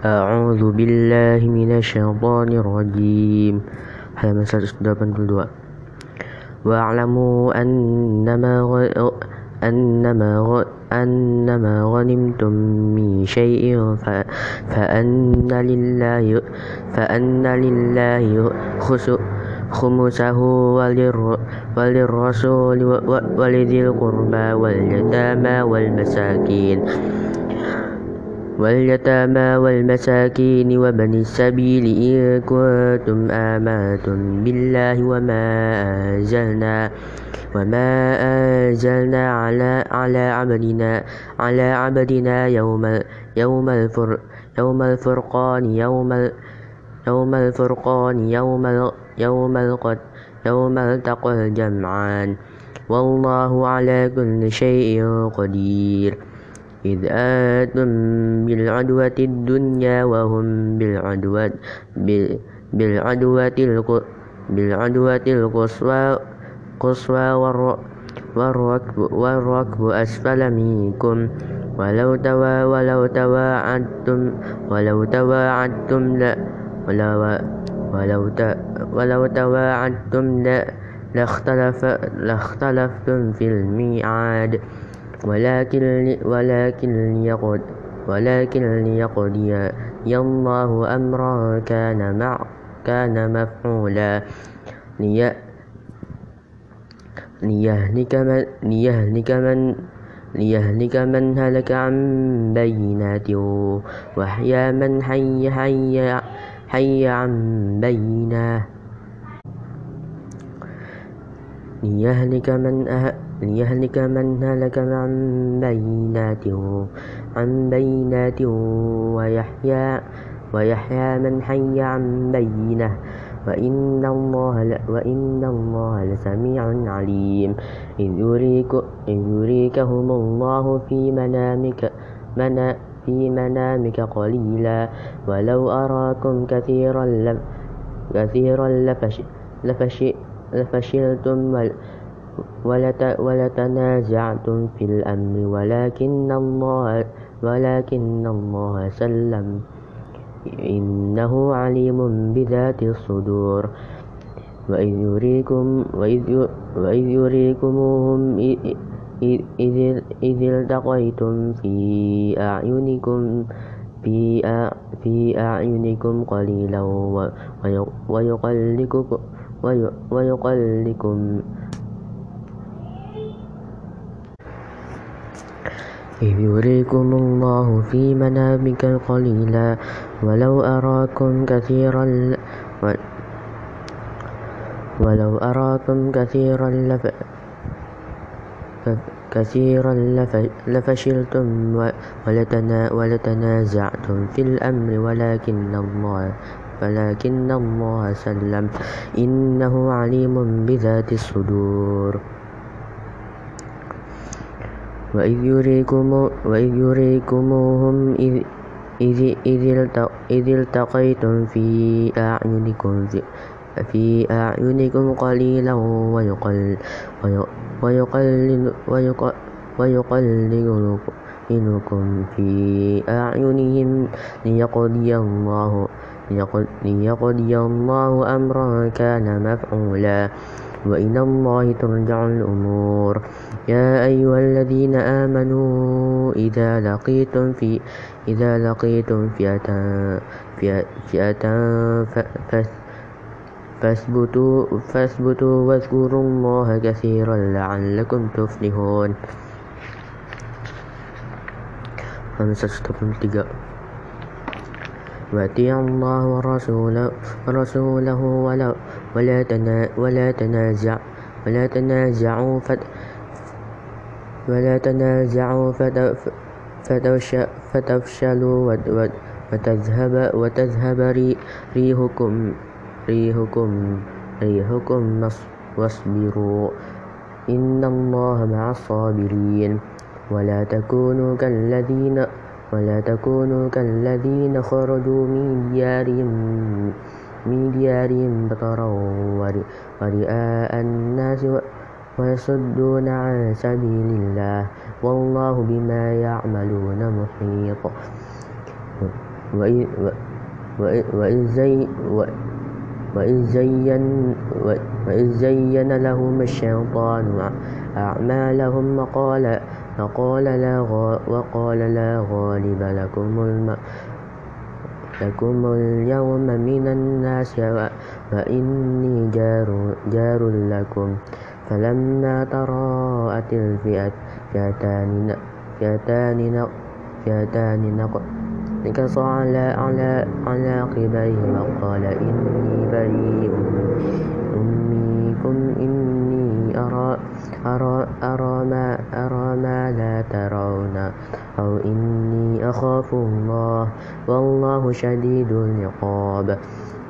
أعوذ بالله من الشيطان الرجيم. halaman 182 واعلموا أنما أنما أنما غنمتم من شيء فأن لله فأن لله خمسه وللرسول ولذي القربى واليتامى والمساكين. واليتامى والمساكين وبني السبيل إن كنتم آمنتم بالله وما أنزلنا وما أنزلنا على على عبدنا على عبدنا يوم يوم الفر يوم الفرقان يوم يوم الفرقان يوم يوم يوم التقى الجمعان والله على كل شيء قدير إذ أنتم بالعدوة الدنيا وهم بالعدوة بالعدوة بالعدوة القصوى قصوى والركب, والركب أسفل منكم. ولو توا ولو تواعدتم ولو تواعدتم لا ولو ولو ولو تواعدتم لاختلف لاختلفتم في الميعاد. ولكن ولكن ليقضي ولكن ليقضي الله أمرا كان مع كان مفعولا. ليهلك من ليهلك من ليهلك من هلك عن بينات. ويحيى من حي حي حي عن بينه. ليهلك من أه ليهلك من هلك عن بينات عن بينات ويحيى ويحيى من حي عن بينه وإن الله وإن الله لسميع عليم إذ يريك إذ يريكهم الله في منامك منا في منامك قليلا ولو أراكم كثيرا كثيرا لفش لفش لفشلتم ولتنازعتم في الأمر ولكن الله ولكن الله سلم. إنه عليم بذات الصدور. وإذ يريكم وإذ, يريكموهم إذ التقيتم في أعينكم في في أعينكم قليلا ويقلكم إذ يريكم الله في منامك قليلا ولو أراكم كثيرا ولو أراكم كثيرا لف كثيرا لفشلتم ولتنازعتم في الأمر ولكن الله ولكن الله سلم إنه عليم بذات الصدور وإذ يريكم وإذ يريكموهم إذ التقيتم في أعينكم في أعينكم قليلا ويقل ويقل ويقللكم في أعينهم ليقضي الله ليقضي الله أمرا كان مفعولا وإلى الله ترجع الأمور يا أيها الذين آمنوا إذا لقيتم في إذا لقيتم فئة فئة فاثبتوا فاثبتوا واذكروا الله كثيرا لعلكم تفلحون وأطيعوا الله ورسوله, ورسوله ولا, ولا, ولا تنازع ولا تنازعوا ولا تنازعوا فتفشلوا وتذهب وتذهب ريحكم ريحكم ريحكم واصبروا. إن الله مع الصابرين. ولا تكونوا كالذين ولا تكونوا كالذين خرجوا من ديارهم. من ديارهم بطرا ورئاء الناس ويصدون عن سبيل الله. والله بما يعملون محيط. وإذ زين لهم الشيطان أعمالهم وقال وقال لا غالب لكم اليوم من الناس وإني جار لكم. فلما تراءت الفئتان نكص على عقبيه وقال إني بريء منكم إني أرى ما لا ترون. أو إني أخاف الله والله شديد العقاب.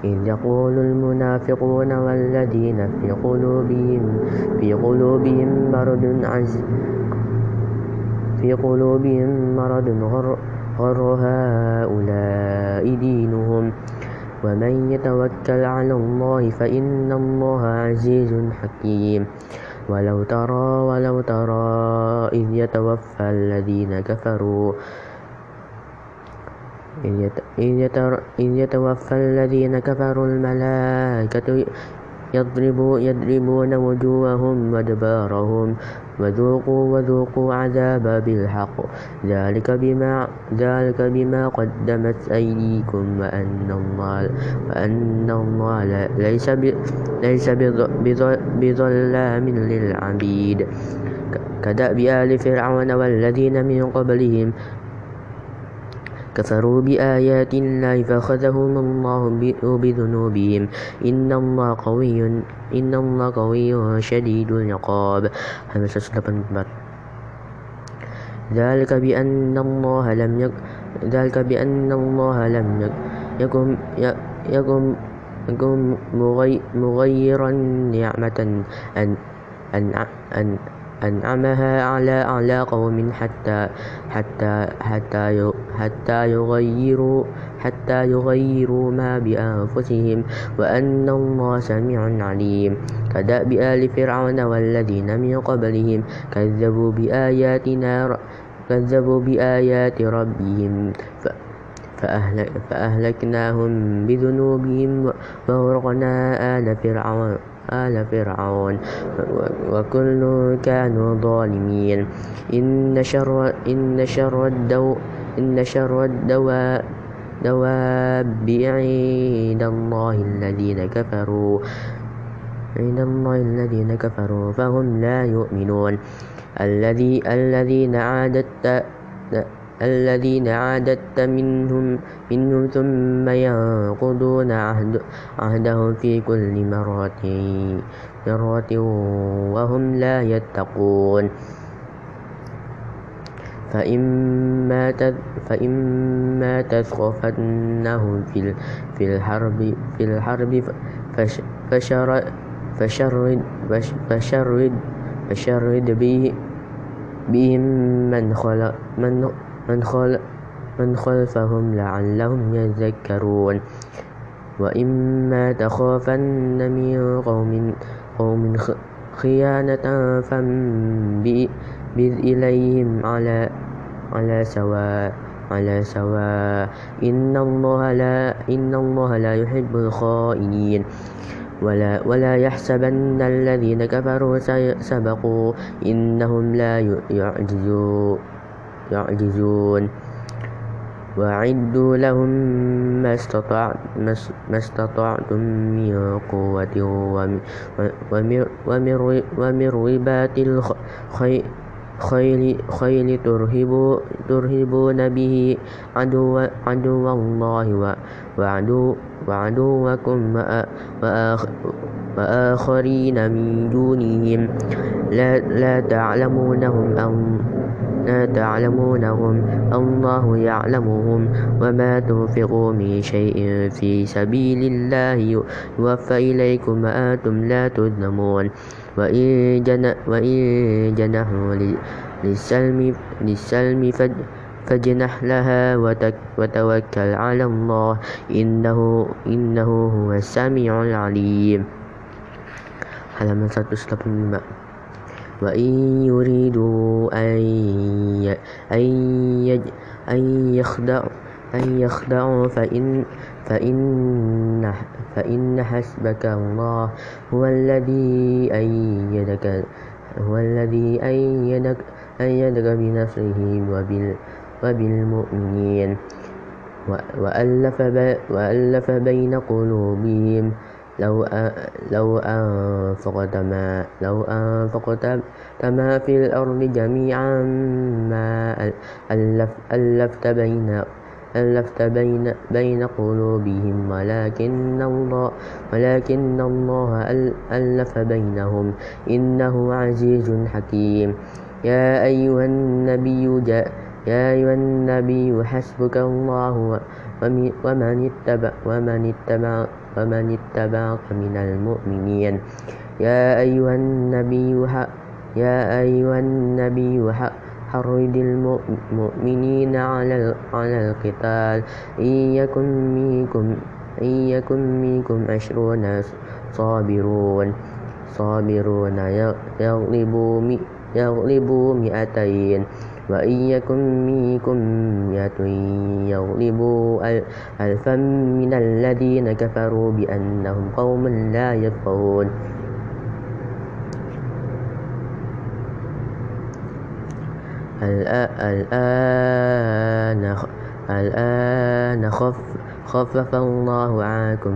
إذ يقول المنافقون والذين في قلوبهم في قلوبهم مرض في قلوبهم مرض غر هؤلاء دينهم. ومن يتوكل على الله فإن الله عزيز حكيم. ولو ترى ولو ترى إذ يتوفى الذين كفروا. إذ يتوفى الذين كفروا الملائكة يضربون وجوههم وأدبارهم. وذوقوا وذوقوا عذاب بالحق. ذلك بما ذلك بما قدمت أيديكم وأن الله وأن الله ليس ليس بظلام للعبيد. كدأب آل فرعون والذين من قبلهم كفروا بآيات الله فأخذهم الله بذنوبهم. إن الله قوي إن الله قوي شديد العقاب. ذلك بأن الله لم يك ذلك بأن الله لم يكن يكن يكن مغيرا نعمة أن أن أن أنعمها على على قوم حتى حتى حتى حتى يغيروا حتى يغيروا ما بأنفسهم وأن الله سميع عليم. كدأب آل فرعون والذين من قبلهم كذبوا بآياتنا كذبوا بآيات ربهم فأهلكناهم بذنوبهم وأغرقنا آل فرعون آل فرعون. وكل كانوا ظالمين. إن شر إن شر الدو إن شر الدواء دواب عند الله الذين كفروا. عند الله الذين كفروا فهم لا يؤمنون. الذي الذين عادت الذين عادت منهم, منهم ثم ينقضون عهد عهدهم في كل مرة, مرة وهم لا يتقون. فإما فإما تثقفنهم في في الحرب في الحرب فشرد فشرد فشرد فشرد بهم من خلق من من خلفهم لعلهم يذكرون. وإما تخافن من قوم قوم خيانة فانبذ إليهم على على سواء على سواء. إن الله لا إن الله لا يحب الخائنين. ولا ولا يحسبن الذين كفروا سبقوا إنهم لا يعجزون. يعجزون. وأعدوا لهم ما استطعتم من قوة ومن رباط الخيل ترهبون به عدو الله وعدوكم وآخرين من دونهم. لا تعلمونهم لا تعلمونهم الله يعلمهم. وما تنفقوا من شيء في سبيل الله يوفى إليكم وأنتم لا تظلمون. وإن, جنحوا للسلم, للسلم فاجنح لها وتوكل على الله. إنه, إنه هو السميع العليم. Halaman 185 وإن يريدوا أن أن يخدعوا فإن فإن فإن حسبك الله هو الذي أيدك هو الذي أيدك أيدك بنصره وبالمؤمنين وألف, وألف بين قلوبهم لو لو أنفقت ما لو أنفقت ما في الأرض جميعا ما ألفت بين ألفت بين بين قلوبهم ولكن الله ولكن الله ألف بينهم إنه عزيز حكيم. يا أيها النبي جاء يا أيها النبي حسبك الله ومن اتبع ومن اتبع ومن اتبعك من المؤمنين. يا أيها النبي يا أيها النبي حرد المؤمنين على على القتال. إن يكن منكم إن يكن منكم عشرون صابرون. صابرون يغلبوا يغلبوا مئتين. وإن يكن منكم مئة يغلبوا ألفا من الذين كفروا بأنهم قوم لا يفقهون. الآن الآن خفف الله عنكم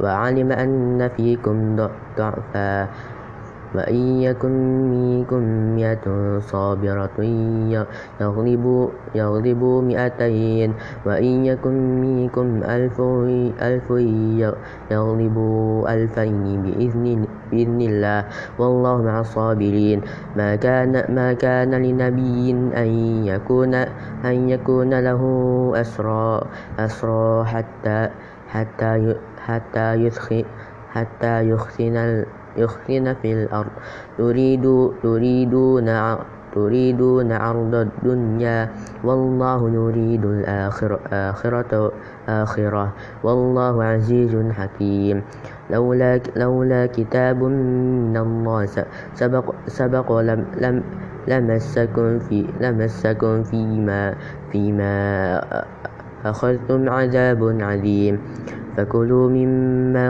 وعلم أن فيكم ضعفا. وإن يكن منكم مئة صابرة يغلبوا مئتين وإن يكن منكم ألف ألف يغلبوا ألفين بإذن, بإذن الله والله مع الصابرين ما كان ما كان لنبي أن يكون أن يكون له أسرى أسرى حتى حتى حتى يثخن حتى يثخن يخفين في الأرض. تريدون تريدون عرض الدنيا. والله يريد الآخرة آخرة آخرة. والله عزيز حكيم. لولا لولا كتاب من الله سبق سبق لم لم لمسكم في لمسكم فيما فيما أخذتم عذاب عظيم فكلوا مما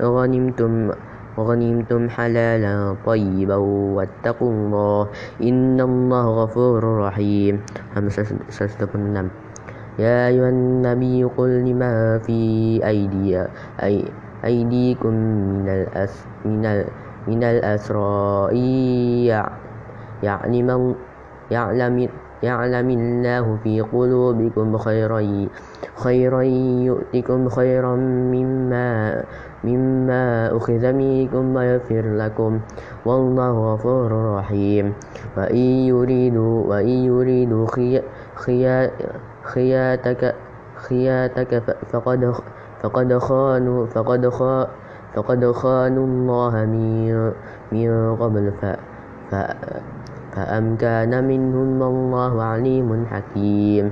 غنمتم وغنمتم حلالا طيبا واتقوا الله إن الله غفور رحيم. يا أيها النبي قل لما في أيدي أي أيديكم من الأس من ال من الأسرى. يعلم يعلم يعلم الله في قلوبكم خيرا خيرا يؤتكم خيرا مما مما أخذ منكم ويغفر لكم والله غفور رحيم. وإن يريدوا وإن يريدوا خياتك خياتك فقد فقد خانوا فقد خانوا فقد خانوا الله من من قبل. ف فأمكن منهم والله عليم حكيم.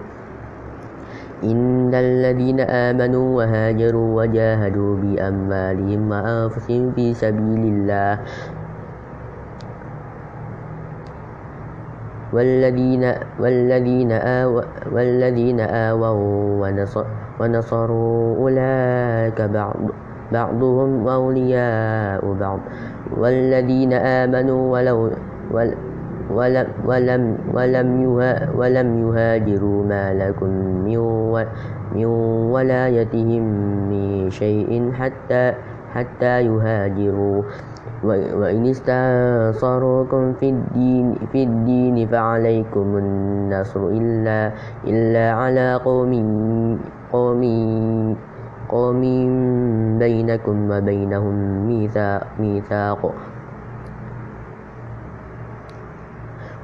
إن الذين آمنوا وهاجروا وجاهدوا بأموالهم وأنفسهم في سبيل الله والذين والذين آووا والذين آووا ونصروا أولئك بعض بعضهم أولياء بعض والذين آمنوا ولو ولم, ولم, ولم, ولم يهاجروا ما لكم من ولايتهم من شيء حتى حتى يهاجروا. وإن استنصروكم في الدين, في الدين فعليكم النصر إلا, إلا على قوم قوم قوم بينكم وبينهم ميثاق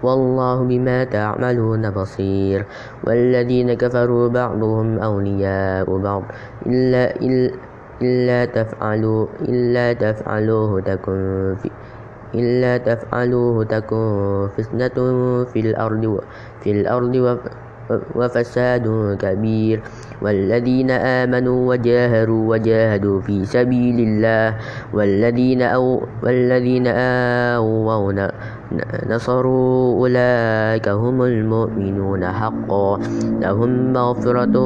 والله بما تعملون بصير. والذين كفروا بعضهم أولياء بعض. إلا, إلا, إلا تفعلوا إلا تفعلوه تكن في إلا تفعلوه تكن فتنة في الأرض في الأرض وفساد كبير والذين آمنوا وجاهدوا وجاهدوا في سبيل الله والذين أو والذين آووا نصروا أولئك هم المؤمنون حقا لهم مغفرة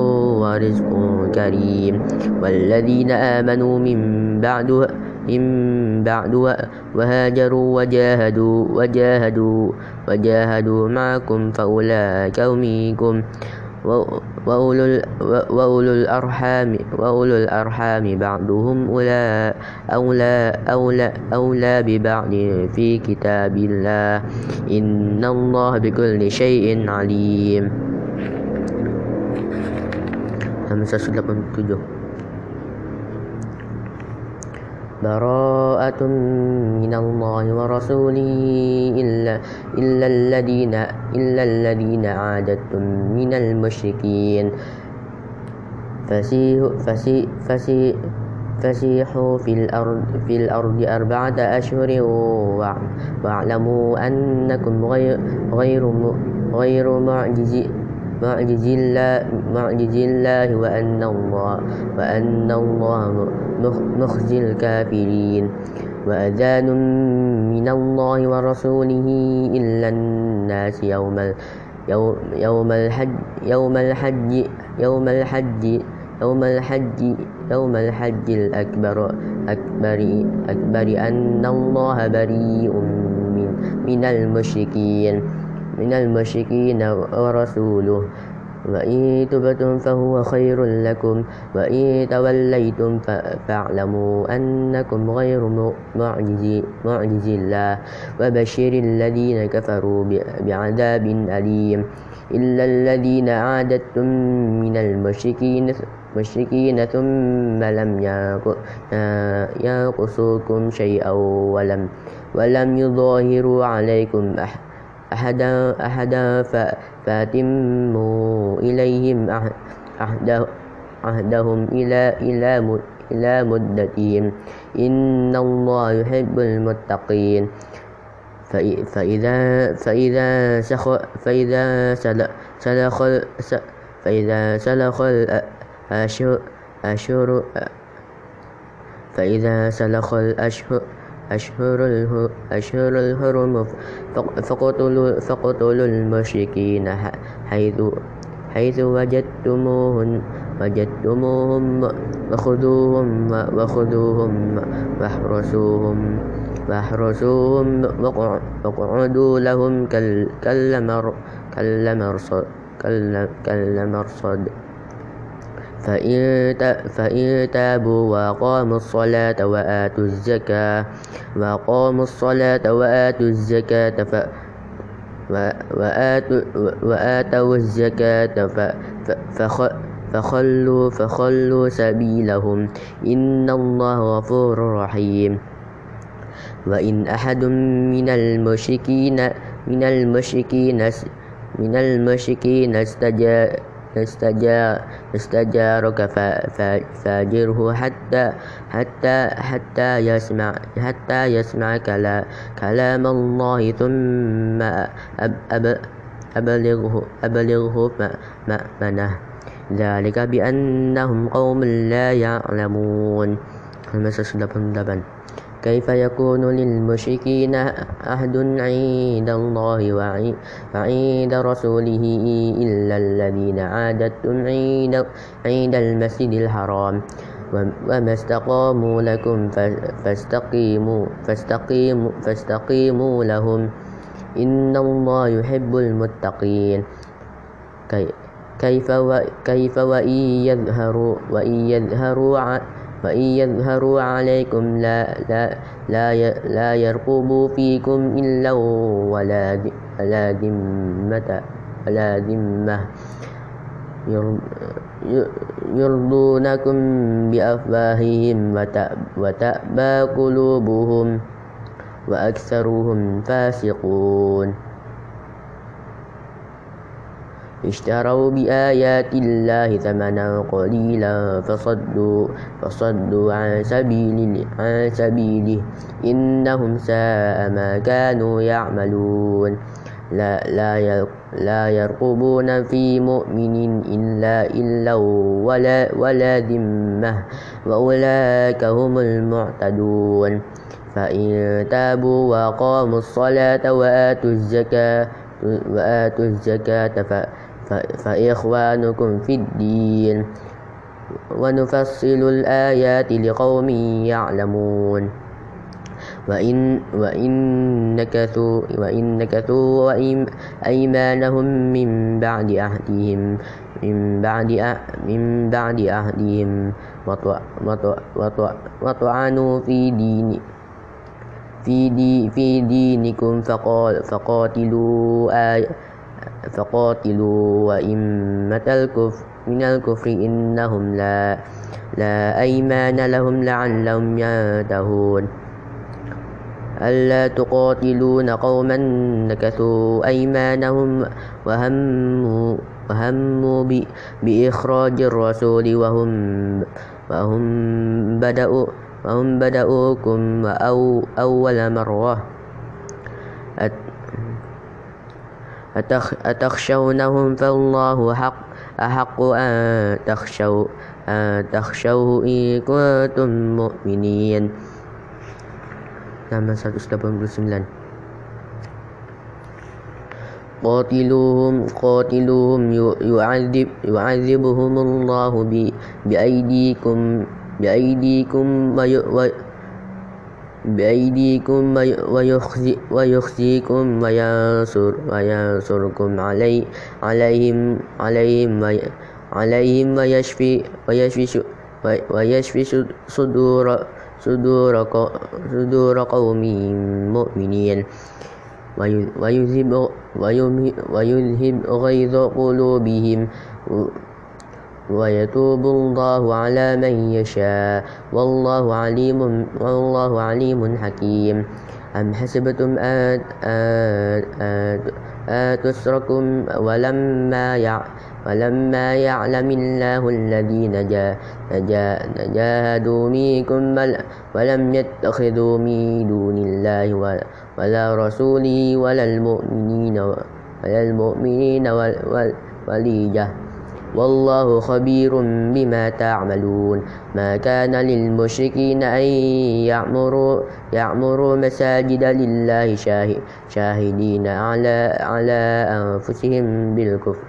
ورزق كريم والذين آمنوا من بعد من بعد وهاجروا وجاهدوا وجاهدوا وجاهدوا معكم فأولئك منكم وأولو الأرحام وأولو الأرحام بعضهم أولى أولى أولى أولى ببعض في كتاب الله. إن الله بكل شيء عليم. براءة من الله ورسوله إلا, إلا, الذين إلا الذين عادتم من المشركين. فسيحوا في الأرض, في الأرض أربعة أشهر واعلموا أنكم غير, غير, غير معجزين معجز الله, معجز الله وأن الله, وأن الله مخزي الكافرين. وأذان من الله ورسوله إلى الناس يوم يوم الحج يوم الحج يوم الحج يوم الحج يوم الحج الأكبر أكبر أكبر أن الله بريء من, من المشركين. من المشركين ورسوله. وإن تبتم فهو خير لكم وإن توليتم فاعلموا أنكم غير معجز الله. وبشر الذين كفروا بعذاب أليم. إلا الذين عادتم من المشركين مشركين ثم لم ينقصوكم شيئا ولم ولم يظاهروا عليكم أحد أحدا, أحدا فاتموا إليهم عهدهم إلى إلى إلى مدتهم. إن الله يحب المتقين. فإذا فإذا سخ فإذا سلخ فإذا سلخ الأشهر فإذا سلخ الأشهر أشهر أشهر الحرم فاقتلوا فاقتلوا المشركين حيث حيث وجدتموهم وجدتموهم وخذوهم وخذوهم واحرسوهم واحرسوهم واقعدوا لهم كالمرصد. فإن تابوا وأقاموا الصلاة وآتوا الزكاة وأقاموا الصلاة وآتوا الزكاة وآتوا الزكاة فخلوا فخلوا سبيلهم. إن الله غفور رحيم. وإن أحد من المشركين من المشركين من المشركين استجاب استجارك فاجره حتى حتى حتى يسمع حتى يسمع كلام الله ثم أبلغه أبلغه مأمنه ذلك بأنهم قوم لا يعلمون. كيف يكون للمشركين عهد عند الله وعند رسوله إلا الذين عادتم عند المسجد الحرام. وما استقاموا لكم فاستقيموا, فاستقيموا, فاستقيموا لهم. إن الله يحب المتقين. كيف وإن يظهروا وإن يظهروا وإن يظهروا عليكم لا, لا, لا, لا يرقبوا فيكم إلا ولا ولا ذمة ولا ذمة. يرضونكم بأفواههم وتأبى قلوبهم وأكثرهم فاسقون. اشتروا بآيات الله ثمنا قليلا فصدوا, فصدوا عن, سبيل عن سبيله. إنهم ساء ما كانوا يعملون. لا, لا, لا يرقبون في مؤمن إلا إلا ولا, ولا ذمة. وأولئك هم المعتدون. فإن تابوا وأقاموا الصلاة وآتوا الزكاة وآتوا الزكاة فإخوانكم في الدين. ونفصل الآيات لقوم يعلمون. وإن, وإن نكثوا, وإن نكثوا أيمانهم من بعد عهدهم من بعد من بعد عهدهم وطعنوا في دين في, دي في دينكم فقاتلوا آي فقاتلوا وإمة الكفر من الكفر إنهم لا لا أيمان لهم لعلهم ينتهون ألا تقاتلون قوما نكثوا أيمانهم وهموا وهموا بإخراج الرسول وهم وهم بدأوا وهم بدأوكم أو أول مرة. أتخشونهم فالله حق أحق أن تخشوا أن تخشوه إن كنتم مؤمنين. halaman 189 قاتلوهم قاتلوهم يعذب يعذبهم الله بأيديكم بأيديكم بأيديكم ويخزي ويخزيكم وينصر وينصركم علي عليهم عليهم عليهم ويشفي ويشفي ويشفي صدور صدور صدور قوم مؤمنين. ويذهب ويذهب غيظ قلوبهم ويتوب الله على من يشاء. والله عليم والله عليم حكيم. أم حسبتم أن, أن تسركم ولما يعلم ولما يعلم الله الذين جاهدوا منكم ولم يتخذوا من دون الله ولا رسوله ولا المؤمنين ولا المؤمنين وليجة والله خبير بما تعملون. ما كان للمشركين أن يعمروا, يعمروا مساجد لله شاهدين على, على أنفسهم بالكفر.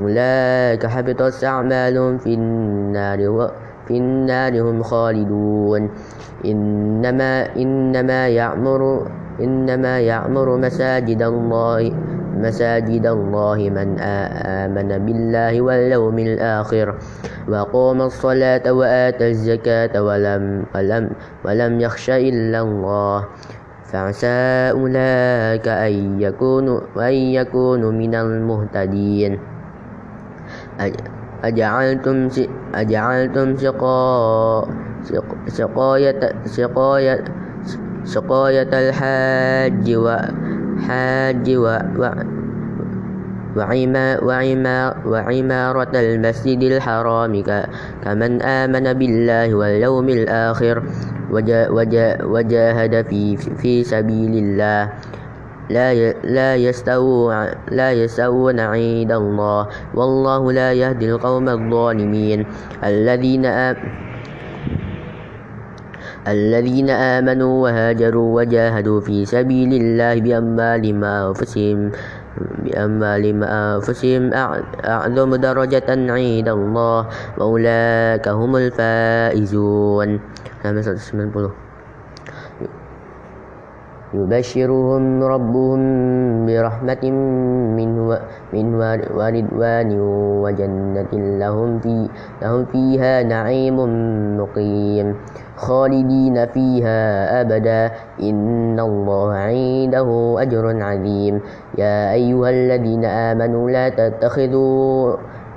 أولئك حبطت أعمالهم في النار في النار هم خالدون. إنما إنما يعمر إنما يعمر مساجد الله مساجد الله من آمن بالله واليوم الآخر وقام الصلاة وآتى الزكاة ولم ولم ولم يخش إلا الله. فعسى أولئك أن يكونوا أن يكونوا من المهتدين. أجعلتم أجعلتم سقاية سقاية سقاية الحاج وحاج وعمارة المسجد الحرام كمن آمن بالله واليوم الآخر وجاهد في, في سبيل الله. لا لا يستوون لا يستوون عند الله. والله لا يهدي القوم الظالمين. الذين الذين آمنوا وهاجروا وجاهدوا في سبيل الله بأموالهم وأنفسهم بأموالهم وأنفسهم أعظم درجة عند الله. وأولئك هم الفائزون. يبشرهم ربهم برحمة منه, منه ورضوان وجنة لهم, في لهم فيها نعيم مقيم خالدين فيها أبدا إن الله عنده أجر عظيم. يا أيها الذين آمنوا لا تتخذوا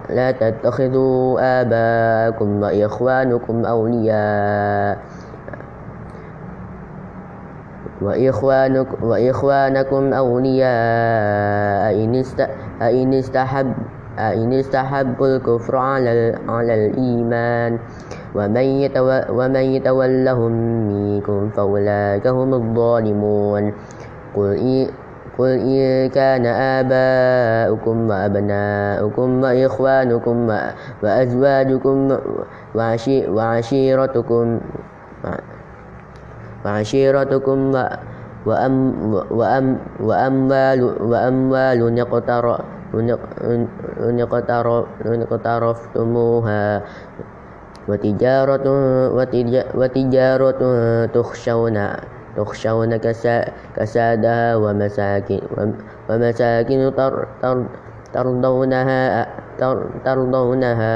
لا تتخذوا آباءكم وإخوانكم أولياء وإخوانكم, وإخوانكم أولياء إن استحب إن استحبوا الكفر على, على الإيمان ومن, ومن يتولهم منكم فأولئك هم الظالمون. قل, قل إن كان آباؤكم وأبناؤكم وإخوانكم وأزواجكم وعشيرتكم وعشيرتكم وأم وأموال وأموال اقترفتموها. وتجارة وتجارة تخشون تخشون كسادها ومساكن ومساكن ترضونها ترضونها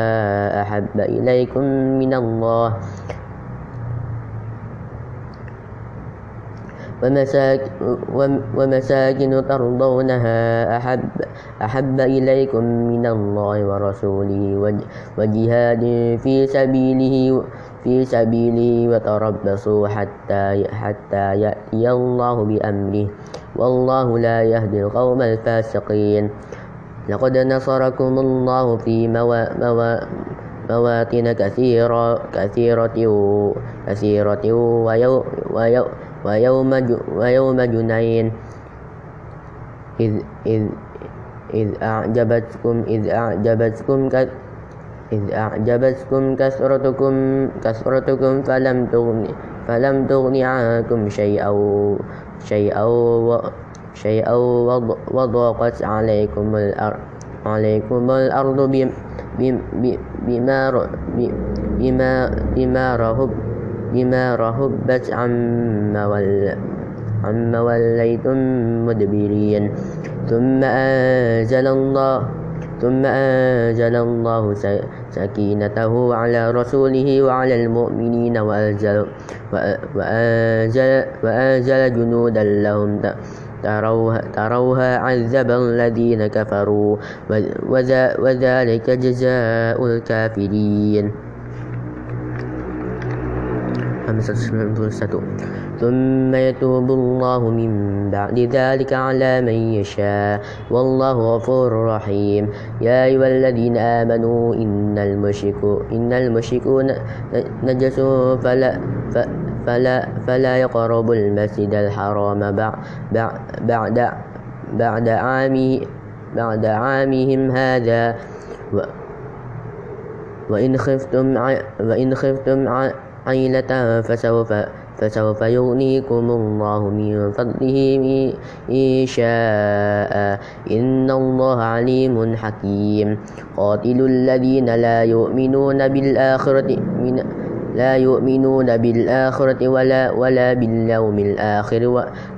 أحب إليكم من الله. ومساكن ترضونها أحب, أحب إليكم من الله ورسوله وجهاد في سبيله في سبيله وتربصوا حتى حتى يأتي الله بأمره. والله لا يهدي القوم الفاسقين. لقد نصركم الله في موا موا مواطن كثيرة كثيرة كثيرة ويو ويو ويوم ويوم جنين. إذ إذ إذ أعجبتكم إذ أعجبتكم إذ أعجبتكم كثرتكم كثرتكم فلم تغن فلم تغن عنكم شيئا شيئا شيئا وضاقت عليكم الأرض عليكم الأرض بما بما بما رهب بما رهبت عما عما وليتم مدبرين. ثم أنزل الله ثم أنزل الله سكينته على رسوله وعلى المؤمنين وأنزل, وأنزل, وأنزل جنودا لهم تروها, تروها عذب الذين كفروا. وذلك جزاء الكافرين. ثم يتوب الله من بعد ذلك على من يشاء. والله غفور رحيم. يا أيها الذين آمنوا إن المشركون إن المشركون نجس فلا فلا فلا يقربوا المسجد الحرام بعد بعد عامه بعد عامهم هذا. وإن خفتم وإن خفتم عيلة فسوف فسوف يغنيكم الله من فضله إن شاء. إن الله عليم حكيم. قاتلوا الذين لا يؤمنون بالآخرة من لا يؤمنون بالآخرة ولا ولا باليوم الآخر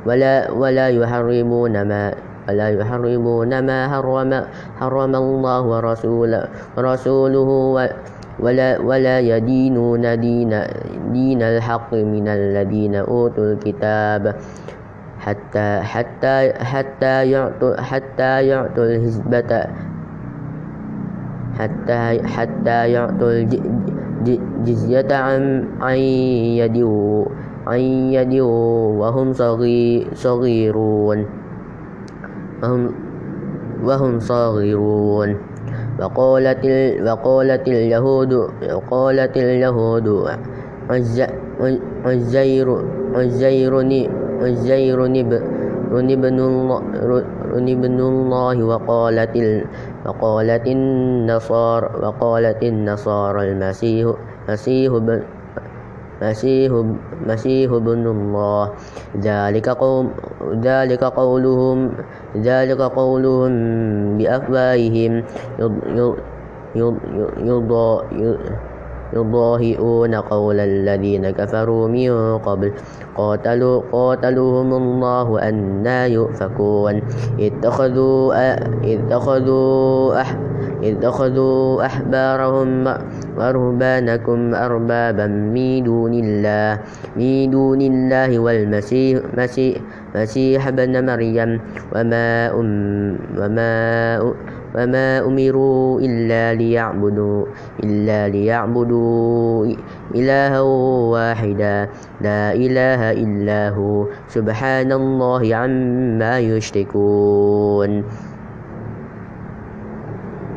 ولا ولا يحرمون ما ولا يحرمون ما حرم حرم الله ورسوله ورسوله ولا, ولا يدينون دين, دين الحق من الذين أوتوا الكتاب حتى حتى حتى يعطوا حتى يعطوا الحزبة حتى حتى يعطوا الجزية عن عن يد عن يد وهم صغيرون وهم وهم صغيرون وقالت وقالت اليهود وقالت اليهود عزير عزير عزير ابن الله ابن الله وقالت وقالت النصارى وقالت النصارى المسيح مسيح مسيح مسيح ابن الله. ذلك قوم ذلك قولهم ذلك قولهم بأفواههم. يضاهئون قول الذين كفروا من قبل. قاتلوا قاتلوهم الله أنا يؤفكون. اتخذوا اتخذوا أح اتخذوا أحبارهم ورهبانكم أربابا من دون الله. من دون الله والمسيح مسيح مسيح ابن مريم. وما أم وما وما أمروا إلا ليعبدوا إلا ليعبدوا إلها واحدا لا إله إلا هو سبحان الله عما يشركون.